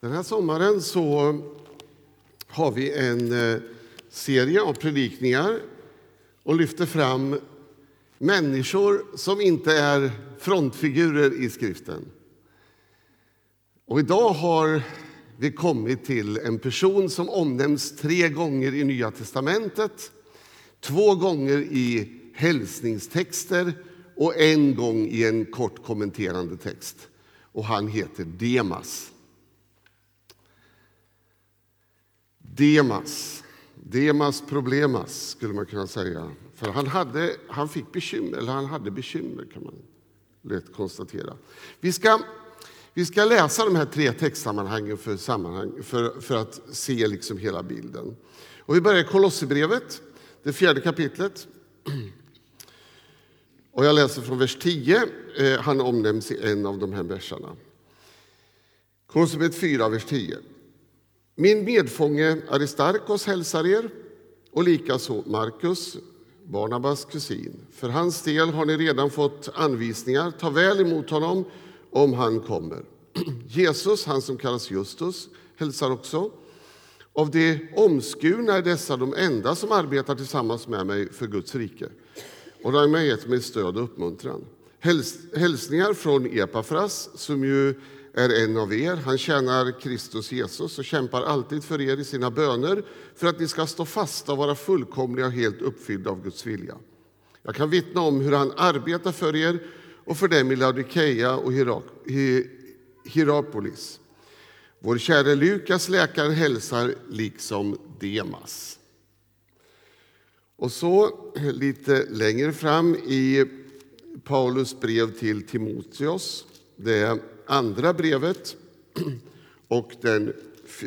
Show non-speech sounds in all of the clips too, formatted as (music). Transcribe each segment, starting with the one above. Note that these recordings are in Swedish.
Den här sommaren så har vi en eh, serie av predikningar och lyfter fram människor som inte är frontfigurer i skriften. Och idag har vi kommit till en person som omnämns tre gånger i Nya testamentet, två gånger i hälsningstexter och en gång i en kort kommenterande text. Och han heter Demas. Demas. Demas problemas, skulle man kunna säga. För han, hade, han fick bekymmer, eller han hade bekymmer, kan man lätt konstatera. Vi ska, vi ska läsa de här tre textsammanhangen för, sammanhang, för, för att se liksom hela bilden. Och vi börjar i Kolosserbrevet, det fjärde kapitlet. Och jag läser från vers 10. Eh, han omnämns i en av de här verserna. Kolosserbrevet 4, vers 10. Min medfånge Aristarkos hälsar er och likaså Markus, Barnabas kusin. För hans del har ni redan fått anvisningar. Ta väl emot honom om han kommer. (clears throat) Jesus, han som kallas Justus, hälsar också. Av de omskurna är dessa de enda som arbetar tillsammans med mig för Guds rike. Och de har gett mig stöd och uppmuntran. Häls hälsningar från Epafras, som ju är en av er. Han tjänar Kristus Jesus och kämpar alltid för er i sina böner för att ni ska stå fasta och vara fullkomliga och helt uppfyllda av Guds vilja. Jag kan vittna om hur han arbetar för er och för dem i Laodikeia och Hierapolis. Vår käre Lukas, läkaren, hälsar liksom Demas. Och så lite längre fram i Paulus brev till Timoteus, det andra brevet (clears throat) och den,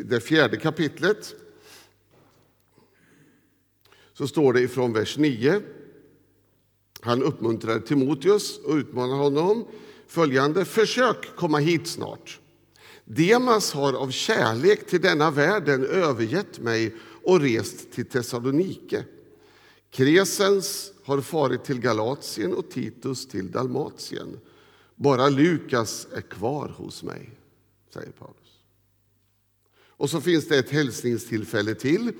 det fjärde kapitlet så står det ifrån vers 9. Han uppmuntrar Timoteus och utmanar honom följande. Försök komma hit snart. Demas har av kärlek till denna världen övergett mig och rest till Thessalonike. Kresens har farit till Galatien och Titus till Dalmatien. Bara Lukas är kvar hos mig, säger Paulus. Och så finns det ett hälsningstillfälle till.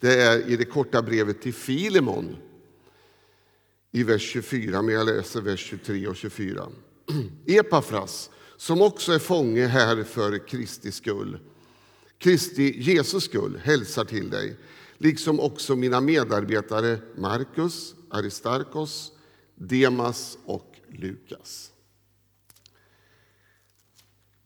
Det är i det korta brevet till Filemon i vers 24, men jag läser vers 23 och 24. (clears throat) Epafras, som också är fånge här för Kristi skull, Kristi Jesus skull, hälsar till dig, liksom också mina medarbetare Markus, Aristarkos, Demas och Lukas.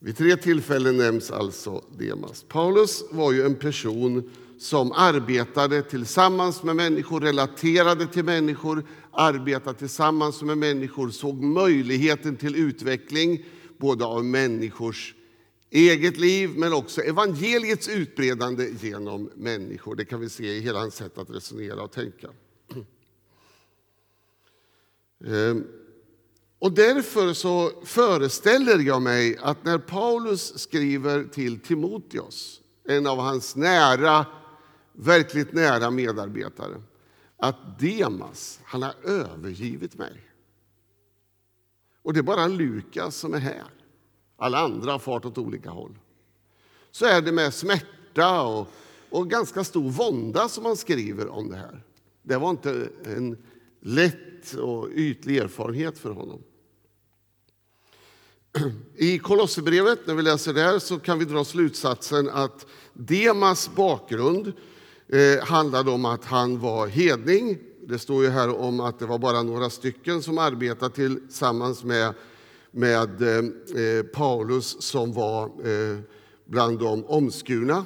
Vid tre tillfällen nämns alltså Demas. Paulus var ju en person som arbetade tillsammans med människor, relaterade till människor, arbetade tillsammans med människor, såg möjligheten till utveckling både av människors eget liv men också evangeliets utbredande genom människor. Det kan vi se i hela hans sätt att resonera och tänka. (clears throat) Ehm, och därför så föreställer jag mig att när Paulus skriver till Timoteus, en av hans nära, verkligt nära medarbetare, att Demas, han har övergivit mig. Och det är bara Lukas som är här. Alla andra har fart åt olika håll. Så är det med smärta och, och ganska stor vånda som han skriver om det här. Det var inte en lätt och ytlig erfarenhet för honom. I Kolosserbrevet, när vi läser där, så kan vi dra slutsatsen att Demas bakgrund eh, handlade om att han var hedning. Det står ju här om att det var bara några stycken som arbetade tillsammans med, med eh, eh Paulus som var eh, bland de omskurna.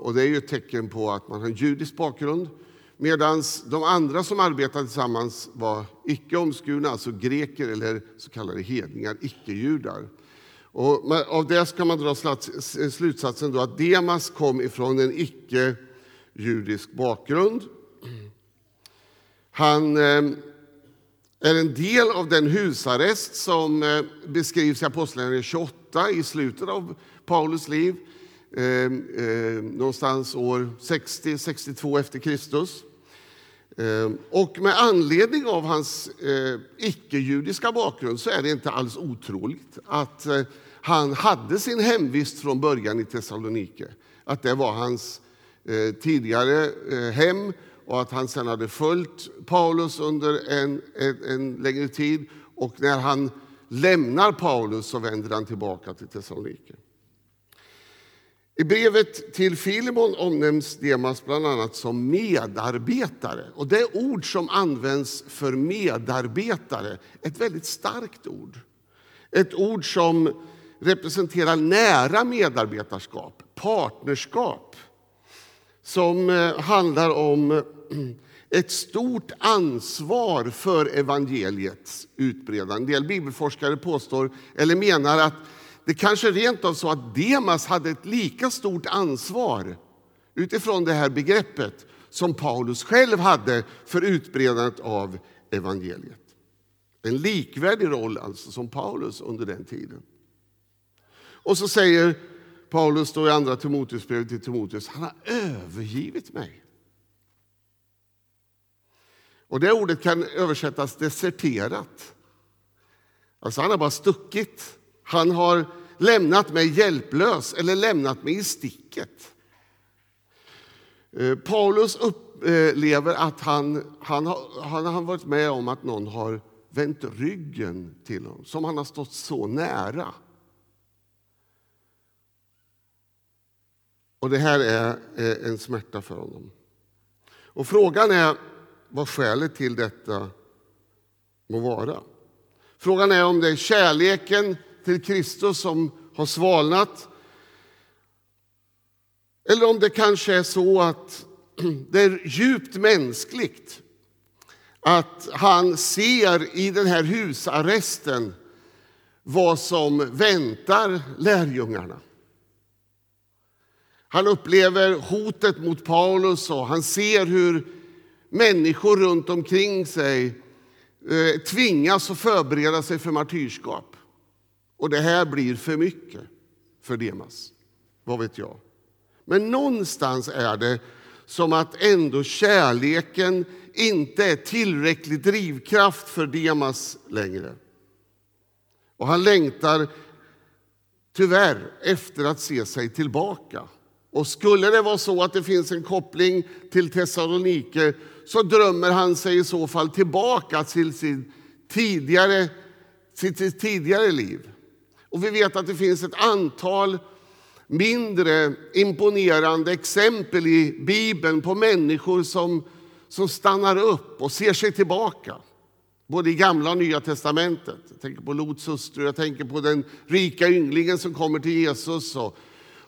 Och det är ju ett tecken på att man har en judisk bakgrund. Medan de andra som arbetade tillsammans var icke omskurna, alltså greker eller så kallade hedningar, icke-judar. Och av det ska man dra slutsatsen då att Demas kom ifrån en icke-judisk bakgrund. Han eh, är en del av den husarrest som eh, beskrivs i Apostlagärningarna 28 i slutet av Paulus liv, eh, någonstans år 60-62 efter Kristus. Ehm, och med anledning av hans eh, icke-judiska bakgrund så är det inte alls otroligt att, eh, han hade sin hemvist från början i Thessalonike. Att det var hans eh, tidigare hem och att han sen hade följt Paulus under en, en, en, längre tid. Och när han lämnar Paulus så vänder han tillbaka till Thessalonike. I brevet till Filimon omnämns Demas bland annat som medarbetare. Och Det ord som används för medarbetare ett väldigt starkt ord. Ett ord som representerar nära medarbetarskap, partnerskap som eh, handlar om eh, ett stort ansvar för evangeliets utbredande. En del bibelforskare påstår, eller menar att det kanske rent av så att Demas hade ett lika stort ansvar utifrån det här begreppet som Paulus själv hade för utbredandet av evangeliet. En likvärdig roll alltså som Paulus under den tiden. Och så säger Paulus då i andra Timoteusbrevet till Timoteus, han har övergivit mig. Och det ordet kan översättas deserterat. Alltså han har bara stuckit. Han har lämnat mig hjälplös eller lämnat mig i sticket. Eh, Paulus upplever att han, han, han har varit med om att någon har vänt ryggen till honom, som han har stått så nära. Och Det här är en smärta för honom. Och Frågan är vad skälet till detta må vara. Frågan är om det är kärleken till Kristus som har svalnat. Eller om det kanske är så att (clears throat) det är djupt mänskligt att han ser i den här husarresten vad som väntar lärjungarna. Han upplever hotet mot Paulus och han ser hur människor runt omkring sig eh, tvingas att förbereda sig för martyrskap. Och det här blir för mycket för Demas. Vad vet jag? Men någonstans är det som att ändå kärleken inte är tillräcklig drivkraft för Demas längre. Och han längtar tyvärr efter att se sig tillbaka. Och skulle det vara så att det finns en koppling till Thessalonike så drömmer han sig i så fall tillbaka till sin tidigare, sitt tidigare liv. Och vi vet att det finns ett antal mindre imponerande exempel i Bibeln på människor som, som stannar upp och ser sig tillbaka. Både i Gamla och Nya testamentet. Jag tänker på Lots hustru, jag tänker på den rika ynglingen som kommer till Jesus och,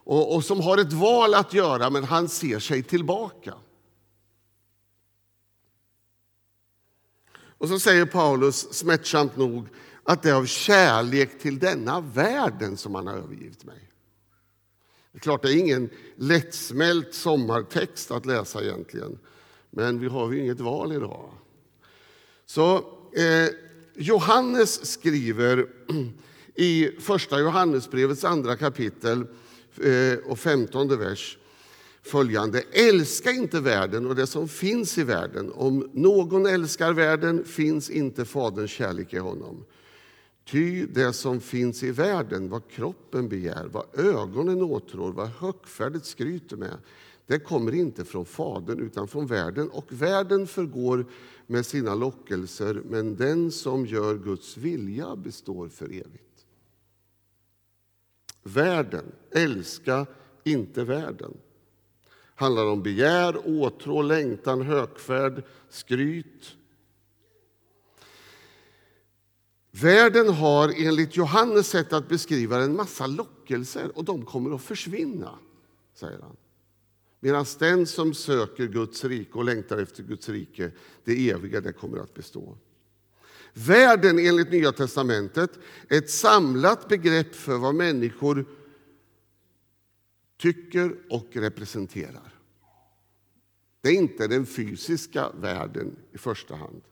och, och som har ett val att göra, men han ser sig tillbaka. Och så säger Paulus smärtsamt nog att det är av kärlek till denna världen som han har övergivit mig. Det är klart, det är ingen lättsmält sommartext att läsa egentligen, men vi har ju inget val idag. Så eh, Johannes skriver i Första Johannesbrevets andra kapitel eh, och femtonde vers följande. Älska inte världen och det som finns i världen. Om någon älskar världen finns inte Faderns kärlek i honom. Ty det som finns i världen, vad kroppen begär, vad ögonen åtrår, vad högfärdigt skryter med, det kommer inte från Fadern utan från världen. Och världen förgår med sina lockelser, men den som gör Guds vilja består för evigt. Världen, älska inte världen handlar om begär, åtrå, längtan, högfärd, skryt. Världen har enligt Johannes sätt att beskriva en massa lockelser och de kommer att försvinna, säger han. Medan den som söker Guds rike och längtar efter Guds rike, det eviga, det kommer att bestå. Världen enligt Nya testamentet är ett samlat begrepp för vad människor tycker och representerar. Det är inte den fysiska världen i första hand.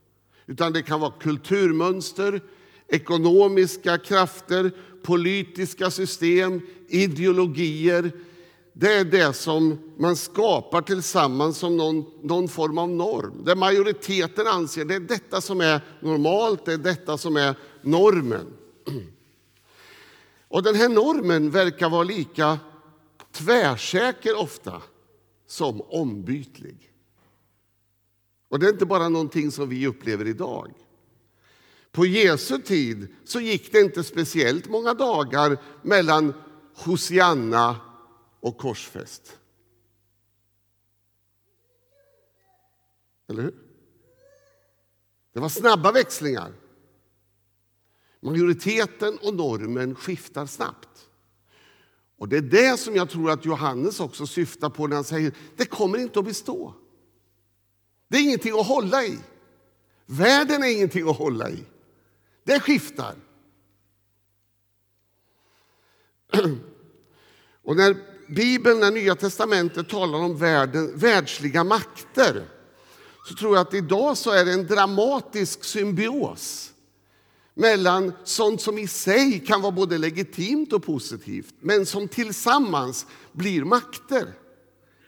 Utan det kan vara kulturmönster, ekonomiska krafter, politiska system, ideologier. Det är det som man skapar tillsammans som någon, någon form av norm. Där majoriteten anser det är detta som är normalt, det är detta som är normen. Och den här normen verkar vara lika tvärsäker ofta som ombytlig. Och det är inte bara någonting som vi upplever idag. På Jesu tid så gick det inte speciellt många dagar mellan Hosianna och korsfäst. Eller hur? Det var snabba växlingar. Majoriteten och normen skiftar snabbt. Och Det är det som jag tror att Johannes också syftar på när han säger det kommer inte att bestå. Det är ingenting att hålla i. Världen är ingenting att hålla i. Det skiftar. (clears throat) Och när Bibeln, när Nya testamentet talar om världen, världsliga makter så tror jag att idag så är det en dramatisk symbios mellan sånt som i sig kan vara både legitimt och positivt men som tillsammans blir makter.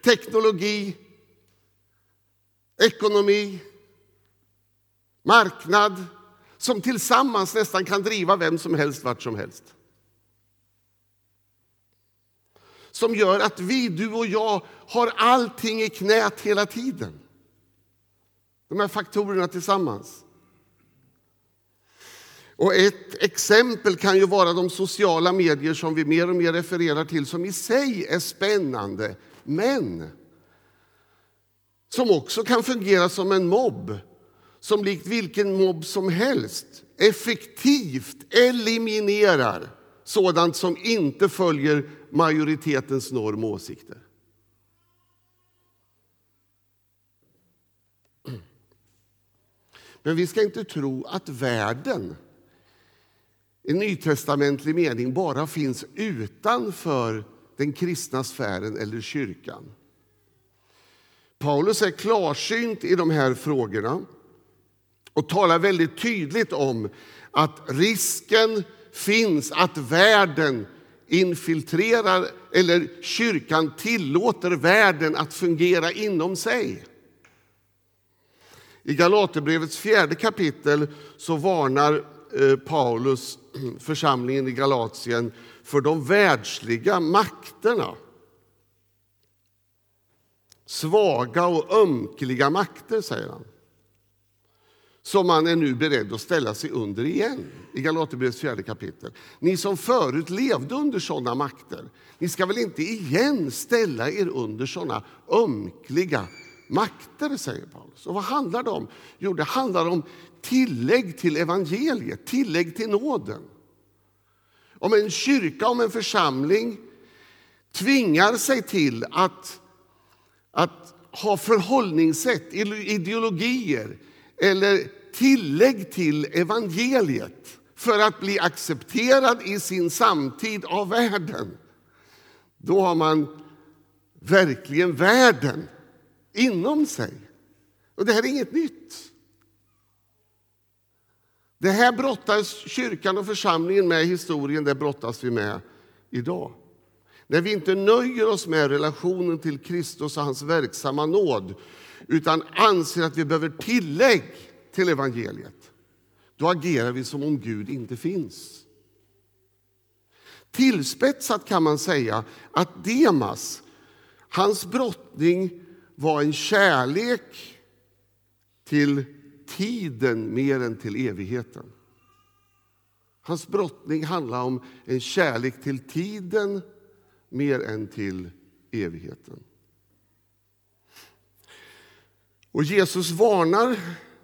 Teknologi, ekonomi, marknad som tillsammans nästan kan driva vem som helst vart som helst. Som gör att vi, du och jag, har allting i knät hela tiden. De här faktorerna tillsammans. Och ett exempel kan ju vara de sociala medier som vi mer och mer refererar till som i sig är spännande, men som också kan fungera som en mobb som likt vilken mobb som helst effektivt eliminerar sådant som inte följer majoritetens norm och åsikter. Men vi ska inte tro att världen i nytestamentlig mening bara finns utanför den kristna sfären eller kyrkan. Paulus är klarsynt i de här frågorna och talar väldigt tydligt om att risken finns att världen infiltrerar eller kyrkan tillåter världen att fungera inom sig. I Galaterbrevets fjärde kapitel så varnar eh, Paulus (clears throat) församlingen i Galatien för de världsliga makterna. Svaga och ömkliga makter, säger han som man är nu beredd att ställa sig under igen i Galaterbrevets fjärde kapitel. Ni som förut levde under sådana makter, ni ska väl inte igen ställa er under sådana ömkliga makter, säger Paulus. Och vad handlar det om? Jo, det handlar om tillägg till evangeliet, tillägg till nåden. Om en kyrka, om en församling tvingar sig till att, att ha förhållningssätt, ideologier eller tillägg till evangeliet för att bli accepterad i sin samtid av världen, då har man verkligen världen inom sig. Och det här är inget nytt. Det här brottas kyrkan och församlingen med i historien, det brottas vi med idag. När vi inte nöjer oss med relationen till Kristus och hans verksamma nåd utan anser att vi behöver tillägg till evangeliet, då agerar vi som om Gud inte finns. Tillspetsat kan man säga att Demas, hans brottning var en kärlek till tiden mer än till evigheten. Hans brottning handlar om en kärlek till tiden mer än till evigheten. Och Jesus varnar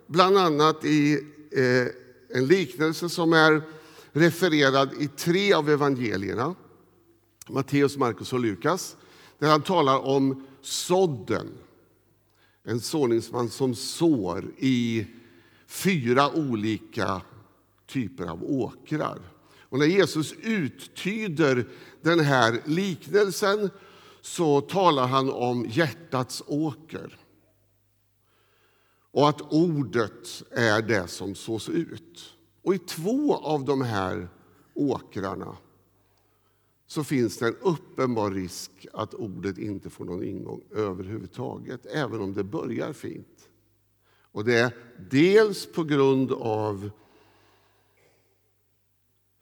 bland annat i eh, en liknelse som är refererad i tre av evangelierna, Matteus, Markus och Lukas, där han talar om sådden. En såningsman som sår i fyra olika typer av åkrar. Och när Jesus uttyder den här liknelsen så talar han om hjärtats åker och att ordet är det som sås ut. Och i två av de här åkrarna så finns det en uppenbar risk att ordet inte får någon ingång överhuvudtaget, även om det börjar fint. Och det är dels på grund av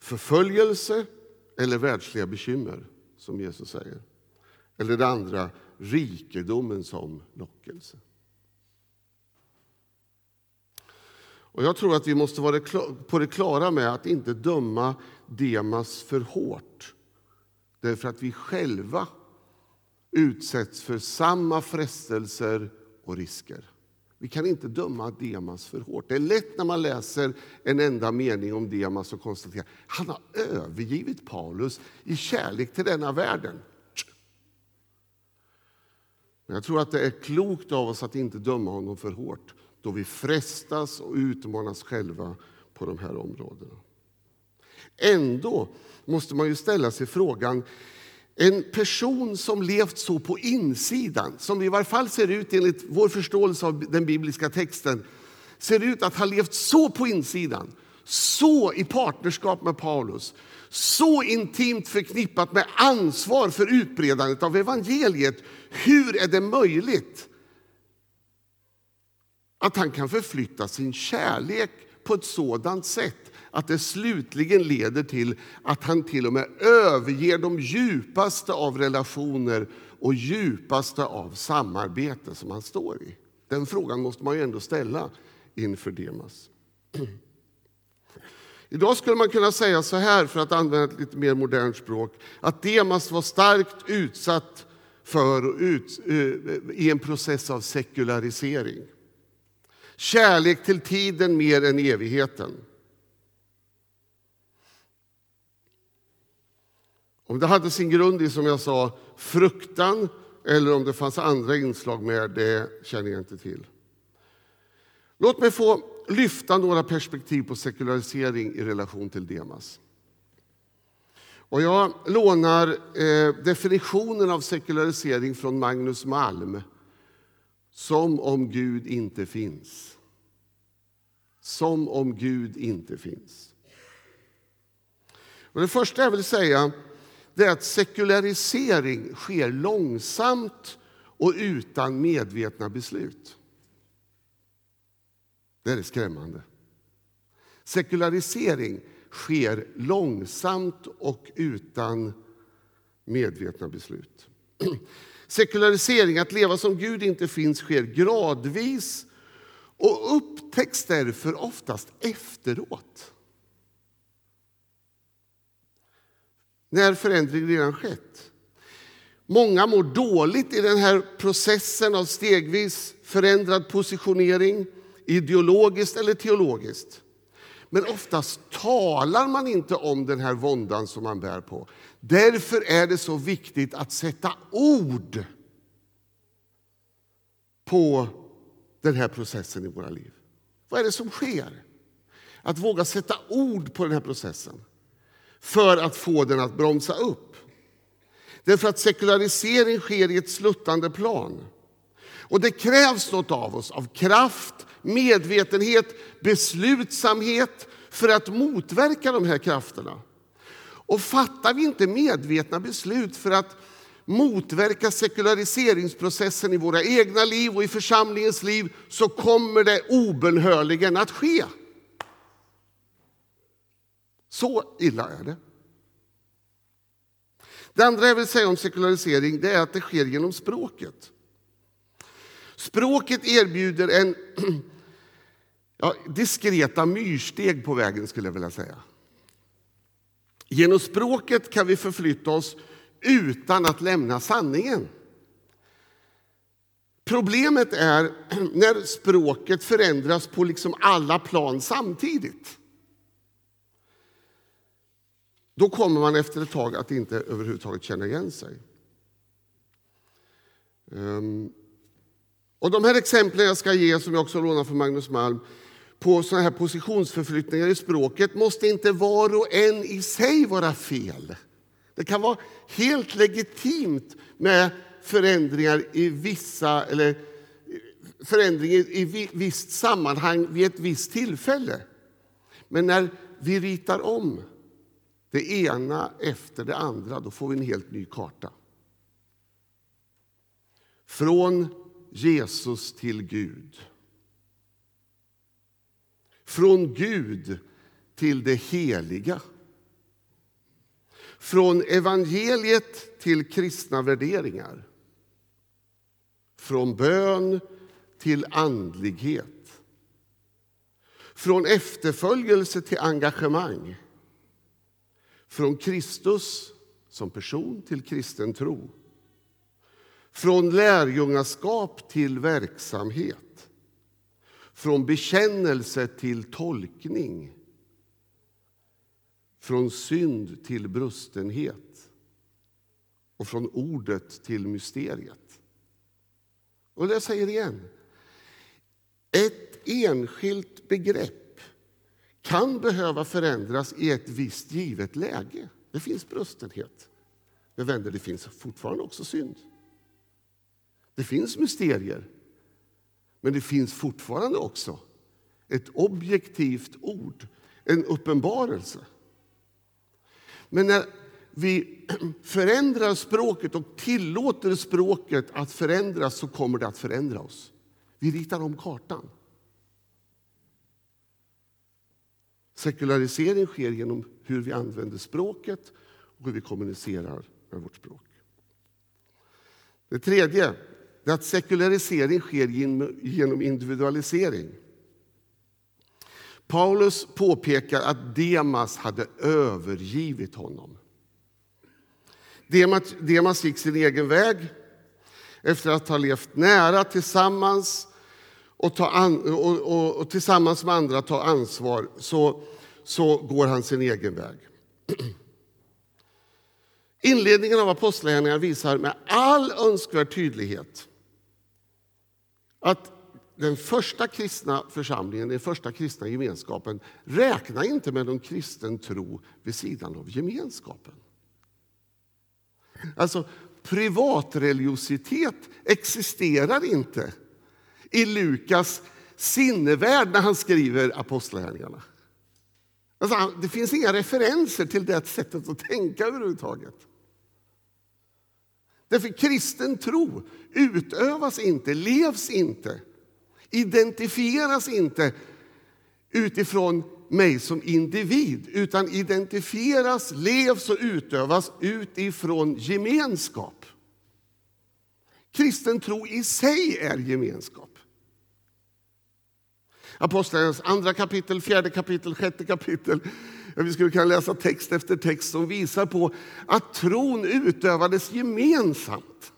förföljelse, eller världsliga bekymmer, som Jesus säger. Eller det andra, rikedomen som lockelse. Och Jag tror att vi måste vara på det klara med att inte döma Demas för hårt därför att vi själva utsätts för samma frestelser och risker. Vi kan inte döma Demas för hårt. Det är lätt när man läser en enda mening om Demas och konstaterar att han har övergivit Paulus i kärlek till denna världen. Men jag tror att det är klokt av oss att inte döma honom för hårt då vi frestas och utmanas själva på de här områdena. Ändå måste man ju ställa sig frågan en person som levt så på insidan, som i varje fall ser ut enligt vår förståelse av den bibliska texten, ser ut att ha levt så på insidan, så i partnerskap med Paulus, så intimt förknippat med ansvar för utbredandet av evangeliet. Hur är det möjligt att han kan förflytta sin kärlek på ett sådant sätt att det slutligen leder till att han till och med överger de djupaste av relationer och djupaste av samarbete som han står i. Den frågan måste man ju ändå ställa inför Demas. (clears throat) Idag skulle man kunna säga så här, för att använda ett lite mer modernt språk, att Demas var starkt utsatt för ut, eh, i en process av sekularisering. Kärlek till tiden mer än evigheten. Om det hade sin grund i, som jag sa, fruktan eller om det fanns andra inslag med det känner jag inte till. Låt mig få lyfta några perspektiv på sekularisering i relation till Demas. Och jag lånar eh, definitionen av sekularisering från Magnus Malm. Som om Gud inte finns. Som om Gud inte finns. Och det första jag vill säga det är att sekularisering sker långsamt och utan medvetna beslut. Det är skrämmande. Sekularisering sker långsamt och utan medvetna beslut. Sekularisering, att leva som Gud inte finns, sker gradvis och upptäcks därför oftast efteråt. när förändring redan skett. Många mår dåligt i den här processen av stegvis förändrad positionering, ideologiskt eller teologiskt. Men oftast talar man inte om den här våndan som man bär på. Därför är det så viktigt att sätta ord på den här processen i våra liv. Vad är det som sker? Att våga sätta ord på den här processen för att få den att bromsa upp. Därför att sekularisering sker i ett sluttande plan. Och det krävs något av oss, av kraft, medvetenhet, beslutsamhet för att motverka de här krafterna. Och fattar vi inte medvetna beslut för att motverka sekulariseringsprocessen i våra egna liv och i församlingens liv så kommer det obönhörligen att ske. Så illa är det. Det andra jag vill säga om sekularisering det är att det sker genom språket. Språket erbjuder en (clears throat) ja, diskreta myrsteg på vägen, skulle jag vilja säga. Genom språket kan vi förflytta oss utan att lämna sanningen. Problemet är (clears throat) när språket förändras på liksom alla plan samtidigt. Då kommer man efter ett tag att inte överhuvudtaget känna igen sig. Ehm, och De här exemplen jag ska ge, som jag också lånar från Magnus Malm på såna här positionsförflyttningar i språket måste inte var och en i sig vara fel. Det kan vara helt legitimt med förändringar i vissa eller förändringar i visst sammanhang vid ett visst tillfälle. Men när vi ritar om det ena efter det andra, då får vi en helt ny karta. Från Jesus till Gud. Från Gud till det heliga. Från evangeliet till kristna värderingar. Från bön till andlighet. Från efterföljelse till engagemang. Från Kristus som person till kristen tro. Från lärjungaskap till verksamhet. Från bekännelse till tolkning. Från synd till brustenhet. Och från ordet till mysteriet. Och det säger igen. Ett enskilt begrepp kan behöva förändras i ett visst givet läge. Det finns brustenhet. Men vänner, det finns fortfarande också synd. Det finns mysterier, men det finns fortfarande också ett objektivt ord, en uppenbarelse. Men när vi (clears throat) förändrar språket och tillåter språket att förändras så kommer det att förändra oss. Vi ritar om kartan. Sekularisering sker genom hur vi använder språket och hur vi kommunicerar med vårt språk. Det tredje är att sekularisering sker genom individualisering. Paulus påpekar att Demas hade övergivit honom. Demas, Demas gick sin egen väg efter att ha levt nära tillsammans och, ta an, och, och, och tillsammans med andra ta ansvar så, så går han sin egen väg. (clears throat) Inledningen av Apostlagärningarna visar med all önskvärd tydlighet att den första kristna församlingen, den första kristna gemenskapen räknar inte med någon kristen tro vid sidan av gemenskapen. Alltså, privatreligiositet existerar inte i Lukas sinnevärld när han skriver Apostlagärningarna. Alltså, det finns inga referenser till det sättet att tänka överhuvudtaget. Därför kristen tro utövas inte, levs inte, identifieras inte utifrån mig som individ utan identifieras, levs och utövas utifrån gemenskap. Kristen tro i sig är gemenskap. Apostlagärningarnas andra kapitel, fjärde kapitel, sjätte kapitel. Vi skulle kunna läsa text efter text som visar på att tron utövades gemensamt.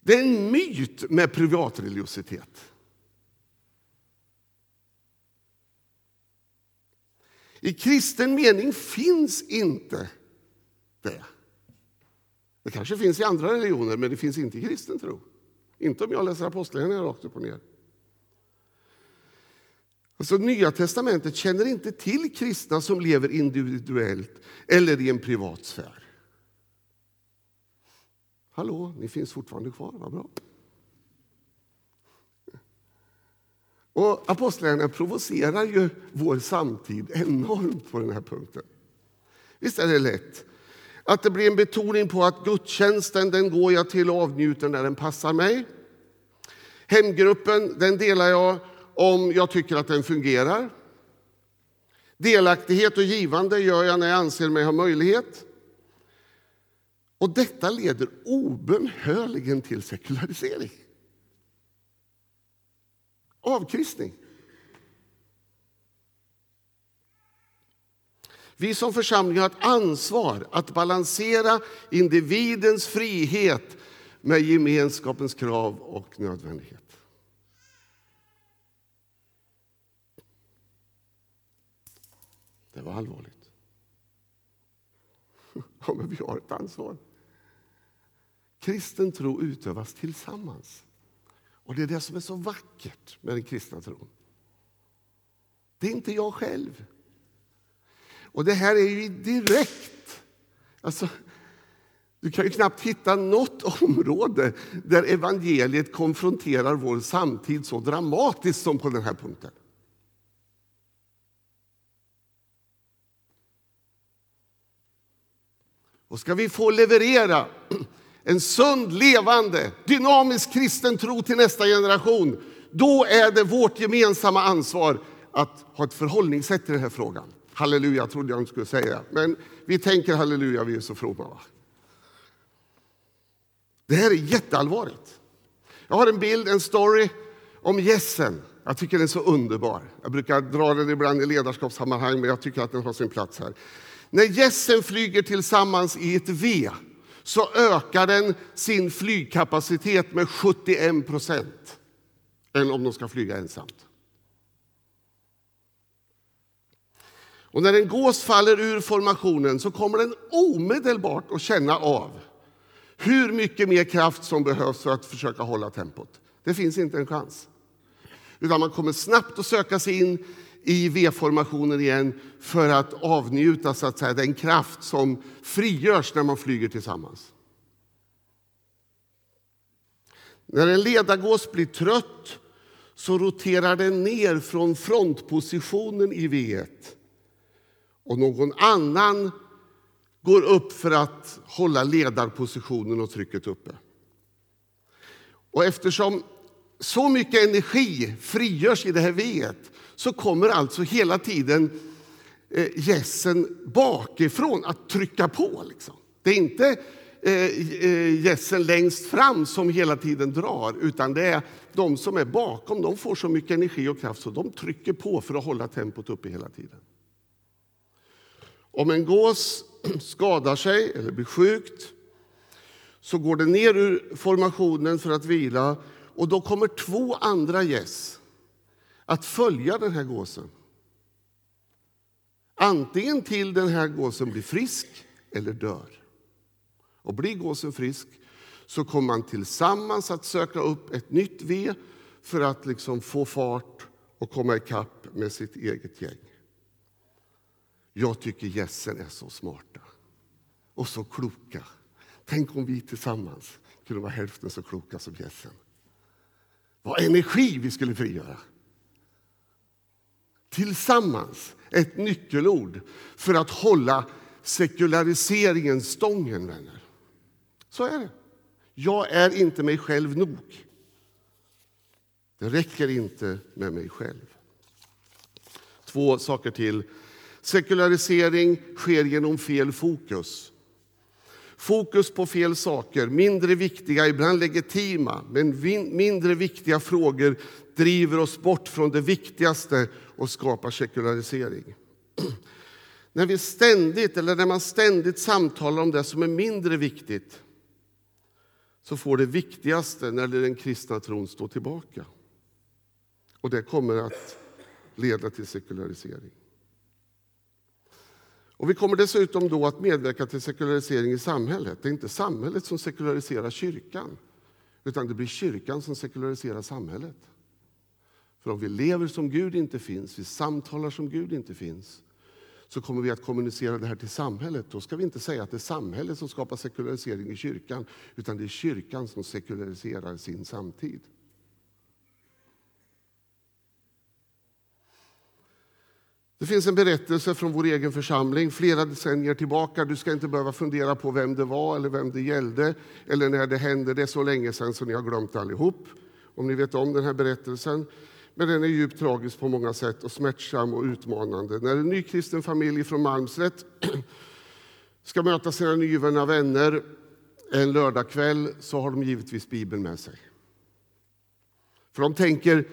Det är en myt med privatreligiositet. I kristen mening finns inte det. Det kanske finns i andra religioner, men det finns inte i kristen tro. Inte om jag läser Apostlagärningarna rakt upp och ner. Alltså, Nya testamentet känner inte till kristna som lever individuellt eller i en privat sfär. Hallå, ni finns fortfarande kvar, vad bra. Och Apostlagärningarna provocerar ju vår samtid enormt på den här punkten. Visst är det lätt att det blir en betoning på att gudstjänsten den går jag till och avnjuter när den passar mig. Hemgruppen den delar jag om jag tycker att den fungerar. Delaktighet och givande gör jag när jag anser mig ha möjlighet. Och detta leder obönhörligen till sekularisering. Avkristning. Vi som församling har ett ansvar att balansera individens frihet med gemenskapens krav och nödvändighet. Det var allvarligt. (laughs) Ja, men vi har ett ansvar. Kristen tro utövas tillsammans. Och Det är det som är så vackert med den kristna tron. Det är inte jag själv. Och det här är ju direkt... Alltså, du kan ju knappt hitta något (laughs) område där evangeliet konfronterar vår samtid så dramatiskt som på den här punkten. Och ska vi få leverera en sund, levande, dynamisk kristen tro till nästa generation då är det vårt gemensamma ansvar att ha ett förhållningssätt till den här frågan. Halleluja trodde jag inte skulle säga. Men vi tänker halleluja, vi är så fromma. Va? Det här är jätteallvarligt. Jag har en bild, en story om gässen. Jag tycker den är så underbar. Jag brukar dra den ibland i ledarskapssammanhang, men jag tycker att den har sin plats här. När gässen flyger tillsammans i ett V så ökar den sin flygkapacitet med 71 procent än om de ska flyga ensamt. Och när en gås faller ur formationen så kommer den omedelbart att känna av hur mycket mer kraft som behövs för att försöka hålla tempot. Det finns inte en chans. Utan man kommer snabbt att söka sig in i V-formationen igen för att avnjuta så att säga, den kraft som frigörs när man flyger tillsammans. När en ledargås blir trött så roterar den ner från frontpositionen i V1 och någon annan går upp för att hålla ledarpositionen och trycket uppe. Och eftersom så mycket energi frigörs i det här veet så kommer alltså hela tiden eh, gässen bakifrån att trycka på. Liksom. Det är inte eh, eh, gässen längst fram som hela tiden drar utan det är de som är bakom. De får så mycket energi och kraft så de trycker på för att hålla tempot uppe hela tiden. Om en gås (clears throat) skadar sig eller blir sjukt så går den ner ur formationen för att vila och då kommer två andra gäss att följa den här gåsen. Antingen till den här gåsen blir frisk eller dör. Och blir gåsen frisk så kommer man tillsammans att söka upp ett nytt V för att liksom få fart och komma ikapp med sitt eget gäng. Jag tycker gässen är så smarta och så kloka. Tänk om vi tillsammans kunde vara hälften så kloka som gässen. Vad energi vi skulle frigöra! Tillsammans, ett nyckelord för att hålla sekulariseringen stången, vänner. Så är det. Jag är inte mig själv nog. Det räcker inte med mig själv. Två saker till. Sekularisering sker genom fel fokus. Fokus på fel saker, mindre viktiga, ibland legitima, men mindre viktiga frågor driver oss bort från det viktigaste och skapar sekularisering. (clears throat) när, vi ständigt, eller när man ständigt samtalar om det som är mindre viktigt så får det viktigaste när den kristna tron stå tillbaka. Och det kommer att leda till sekularisering. Och vi kommer dessutom då att medverka till sekularisering i samhället. Det är inte samhället som sekulariserar kyrkan, utan det blir kyrkan som sekulariserar samhället. För om vi lever som Gud inte finns, vi samtalar som Gud inte finns, så kommer vi att kommunicera det här till samhället. Då ska vi inte säga att det är samhället som skapar sekularisering i kyrkan, utan det är kyrkan som sekulariserar sin samtid. Det finns en berättelse från vår egen församling flera decennier tillbaka. Du ska inte behöva fundera på vem det var eller vem det gällde eller när det hände. Det är så länge sedan så ni har glömt allihop. Om ni vet om den här berättelsen. Men den är djupt tragisk på många sätt och smärtsam och utmanande. När en nykristen familj från Malmslätt (clears throat) ska möta sina nyvunna vänner en lördagkväll så har de givetvis Bibeln med sig. För de tänker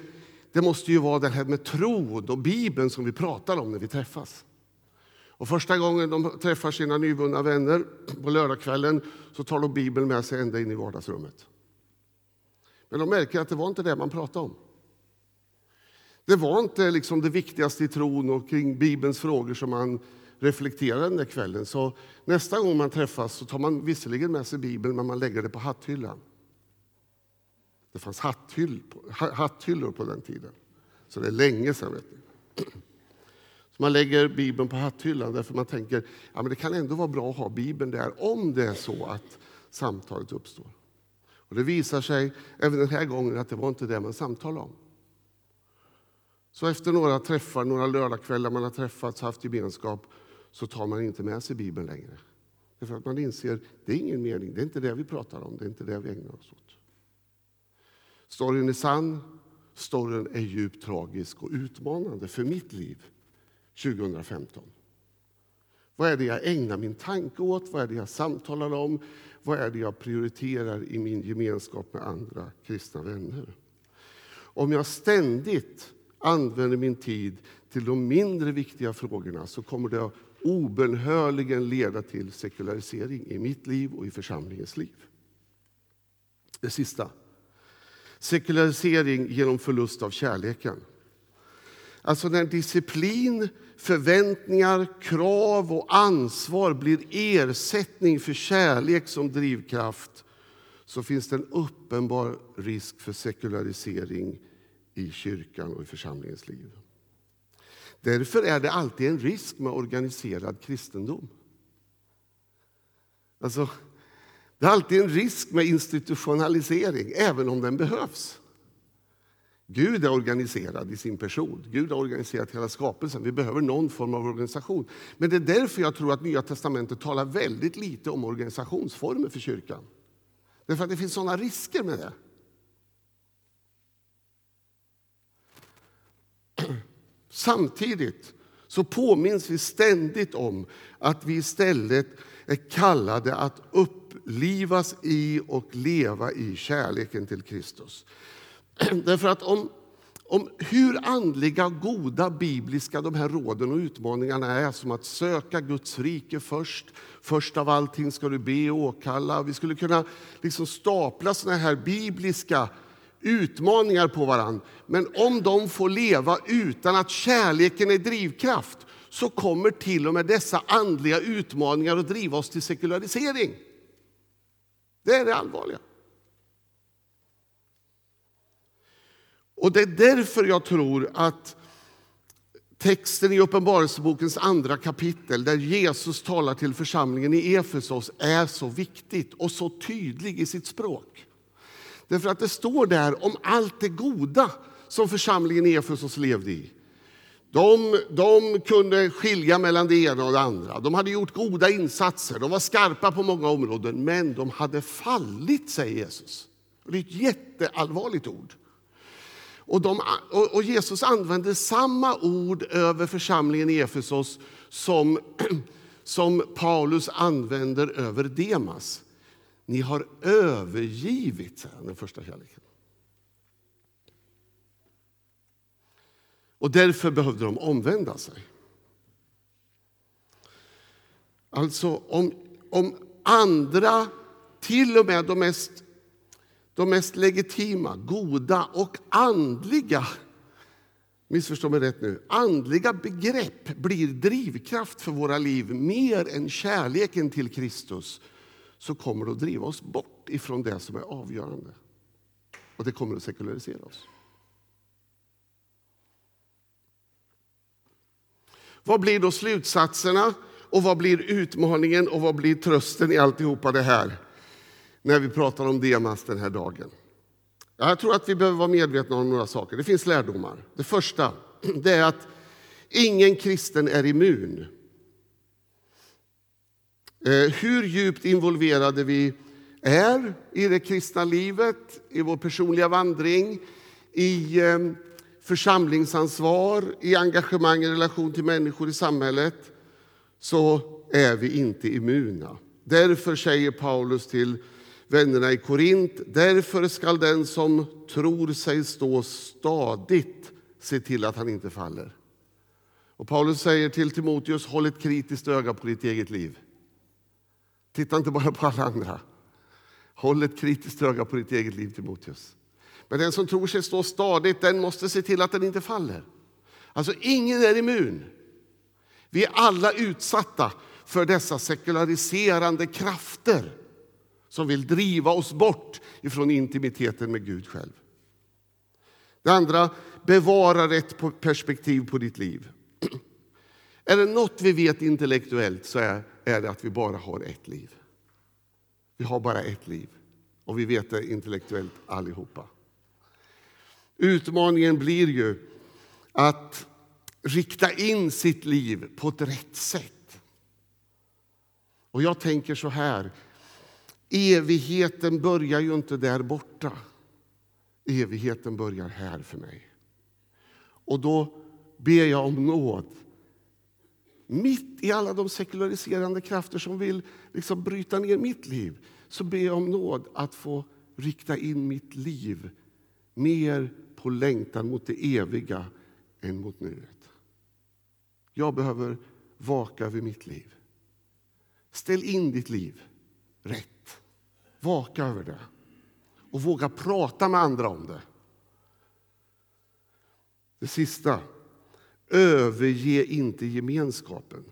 det måste ju vara det här med tron och Bibeln som vi pratar om när vi träffas. Och första gången de träffar sina nyvunna vänner (clears throat) på lördagskvällen så tar de Bibeln med sig ända in i vardagsrummet. Men de märker att det var inte det man pratade om. Det var inte liksom det viktigaste i tron och kring Bibelns frågor som man reflekterade den där kvällen. Så nästa gång man träffas så tar man visserligen med sig Bibeln men man lägger det på hatthyllan. Det fanns hatthyll, hatthyllor på den tiden. Så det är länge sedan. Vet ni. Så man lägger Bibeln på hatthyllan därför man tänker ja, men det kan ändå vara bra att ha Bibeln där om det är så att samtalet uppstår. Och Det visar sig även den här gången att det var inte det man samtalade om. Så efter några träffar, några lördagskvällar man har träffats och haft gemenskap så tar man inte med sig Bibeln längre. Därför att man inser det är ingen mening, det är inte det vi pratar om, det är inte det vi ägnar oss åt. Storyn är sann, storyn är djupt tragisk och utmanande för mitt liv. 2015? Vad är det jag ägnar min tanke åt? Vad är det jag samtalar om? Vad är det jag prioriterar i min gemenskap med andra kristna vänner? Om jag ständigt använder min tid till de mindre viktiga frågorna så kommer det obönhörligen leda till sekularisering i mitt liv och i församlingens liv. Det sista. Sekularisering genom förlust av kärleken. Alltså när disciplin, förväntningar, krav och ansvar blir ersättning för kärlek som drivkraft så finns det en uppenbar risk för sekularisering i kyrkan och i församlingens liv. Därför är det alltid en risk med organiserad kristendom. Alltså, det är alltid en risk med institutionalisering, även om den behövs. Gud är organiserad i sin person. Gud har organiserat hela skapelsen. Vi behöver någon form av organisation. Men det är därför jag tror att Nya testamentet talar väldigt lite om organisationsformer för kyrkan. Därför att det finns sådana risker med det. Samtidigt så påminns vi ständigt om att vi istället är kallade att upplivas i och leva i kärleken till Kristus. (clears throat) Därför att om, om hur andliga, goda, bibliska de här råden och utmaningarna är som att söka Guds rike först, först av allting ska du be och åkalla. Vi skulle kunna liksom stapla såna här bibliska utmaningar på varandra. Men om de får leva utan att kärleken är drivkraft så kommer till och med dessa andliga utmaningar att driva oss till sekularisering. Det är det allvarliga. Och Det är därför jag tror att texten i Uppenbarelsebokens andra kapitel där Jesus talar till församlingen i Efesos är så viktigt och så tydlig i sitt språk. Därför att det står där om allt det goda som församlingen i Efesos levde i. De, de, kunde skilja mellan det ena och det andra. De hade gjort goda insatser, de var skarpa på många områden, men de hade fallit, säger Jesus. Det är ett jätteallvarligt ord. Och, de, och Jesus använder samma ord över församlingen i Efesos som, (clears throat) som Paulus använder över Demas. Ni har övergivit den första kärleken. Och därför behövde de omvända sig. Alltså om, om andra, till och med de mest, de mest legitima, goda och andliga missförstå mig rätt nu, andliga begrepp blir drivkraft för våra liv mer än kärleken till Kristus så kommer det att driva oss bort ifrån det som är avgörande. Och det kommer att sekularisera oss. Vad blir då slutsatserna och vad blir utmaningen och vad blir trösten i alltihopa det här när vi pratar om Demas den här dagen? Jag tror att vi behöver vara medvetna om några saker. Det finns lärdomar. Det första (clears throat) det är att ingen kristen är immun Eh, hur djupt involverade vi är i det kristna livet, i vår personliga vandring, i ehm, församlingsansvar, i engagemang i relation till människor i samhället, så är vi inte immuna. Därför säger Paulus till vännerna i Korint, därför skall den som tror sig stå stadigt se till att han inte faller. Och Paulus säger till Timoteus, håll ett kritiskt öga på ditt eget liv. Titta inte bara på alla andra. Håll ett kritiskt öga på ditt eget liv, Timoteus. Men den som tror sig stå stadigt, den måste se till att den inte faller. Alltså, ingen är immun. Vi är alla utsatta för dessa sekulariserande krafter som vill driva oss bort ifrån intimiteten med Gud själv. Det andra, bevara rätt perspektiv på ditt liv. (clears throat) Är det något vi vet intellektuellt så är är det att vi bara har ett liv. Vi har bara ett liv och vi vet det intellektuellt allihopa. Utmaningen blir ju att rikta in sitt liv på ett rätt sätt. Och jag tänker så här, evigheten börjar ju inte där borta. Evigheten börjar här för mig. Och då ber jag om nåd mitt i alla de sekulariserande krafter som vill liksom bryta ner mitt liv, så ber jag om nåd att få rikta in mitt liv mer på längtan mot det eviga än mot nuet. Jag behöver vaka över mitt liv. Ställ in ditt liv rätt. Vaka över det. Och våga prata med andra om det. Det sista. Överge inte gemenskapen.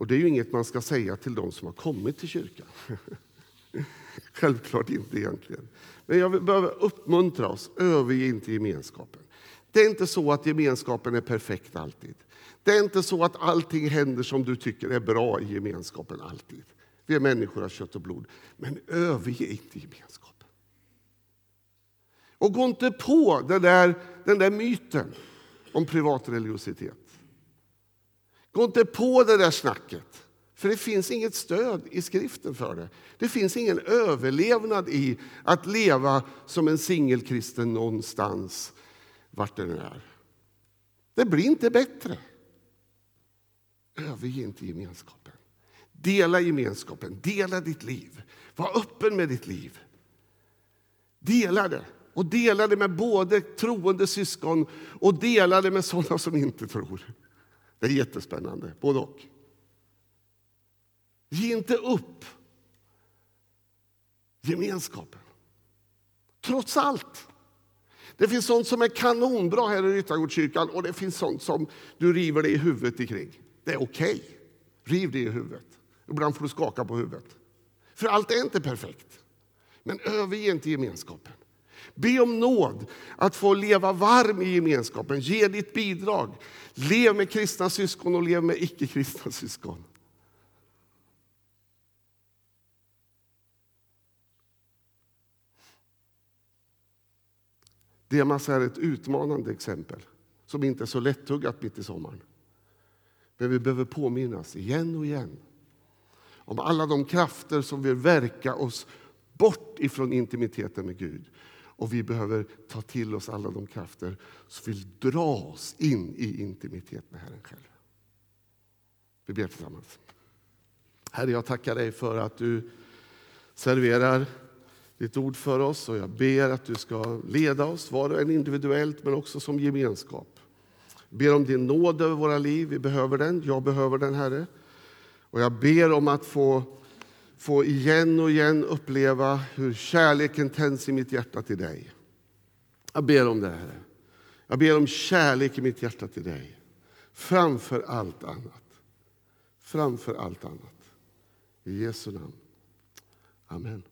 Och Det är ju inget man ska säga till de som har kommit till kyrkan. (laughs) Självklart inte egentligen. Men jag behöver uppmuntra oss. Överge inte gemenskapen. Det är inte så att gemenskapen är perfekt alltid. Det är inte så att allting händer som du tycker är bra i gemenskapen alltid. Vi är människor av kött och blod. Men överge inte gemenskapen. Och gå inte på den där, den där myten om privat religiositet. Gå inte på det där snacket. För det finns inget stöd i skriften för det. Det finns ingen överlevnad i att leva som en singelkristen någonstans, vart det nu är. Det blir inte bättre. Överge inte gemenskapen. Dela gemenskapen, dela ditt liv. Var öppen med ditt liv. Dela det. Och dela det med både troende syskon och delade med sådana som inte tror. Det är jättespännande, både och. Ge inte upp gemenskapen. Trots allt. Det finns sånt som är kanonbra här i Ryttargårdskyrkan och det finns sånt som du river dig i huvudet kring. Det är okej. Okay. Riv det i huvudet. Ibland får du skaka på huvudet. För allt är inte perfekt. Men överge inte gemenskapen. Be om nåd att få leva varm i gemenskapen. Ge ditt bidrag. Lev med kristna syskon och lev med icke-kristna syskon. Demas är ett utmanande exempel som inte är så lättuggat mitt i sommaren. Men vi behöver påminnas igen och igen om alla de krafter som vill verka oss bort ifrån intimiteten med Gud. Och vi behöver ta till oss alla de krafter som vill dra oss in i intimitet med Herren själv. Vi ber tillsammans. Herre, jag tackar dig för att du serverar ditt ord för oss och jag ber att du ska leda oss, var och en individuellt men också som gemenskap. Jag ber om din nåd över våra liv. Vi behöver den. Jag behöver den, Herre. Och jag ber om att få, få igen och igen uppleva hur kärleken tänds i mitt hjärta till dig. Jag ber om det, Herre. Jag ber om kärlek i mitt hjärta till dig. Framför allt annat. Framför allt annat. I Jesu namn. Amen.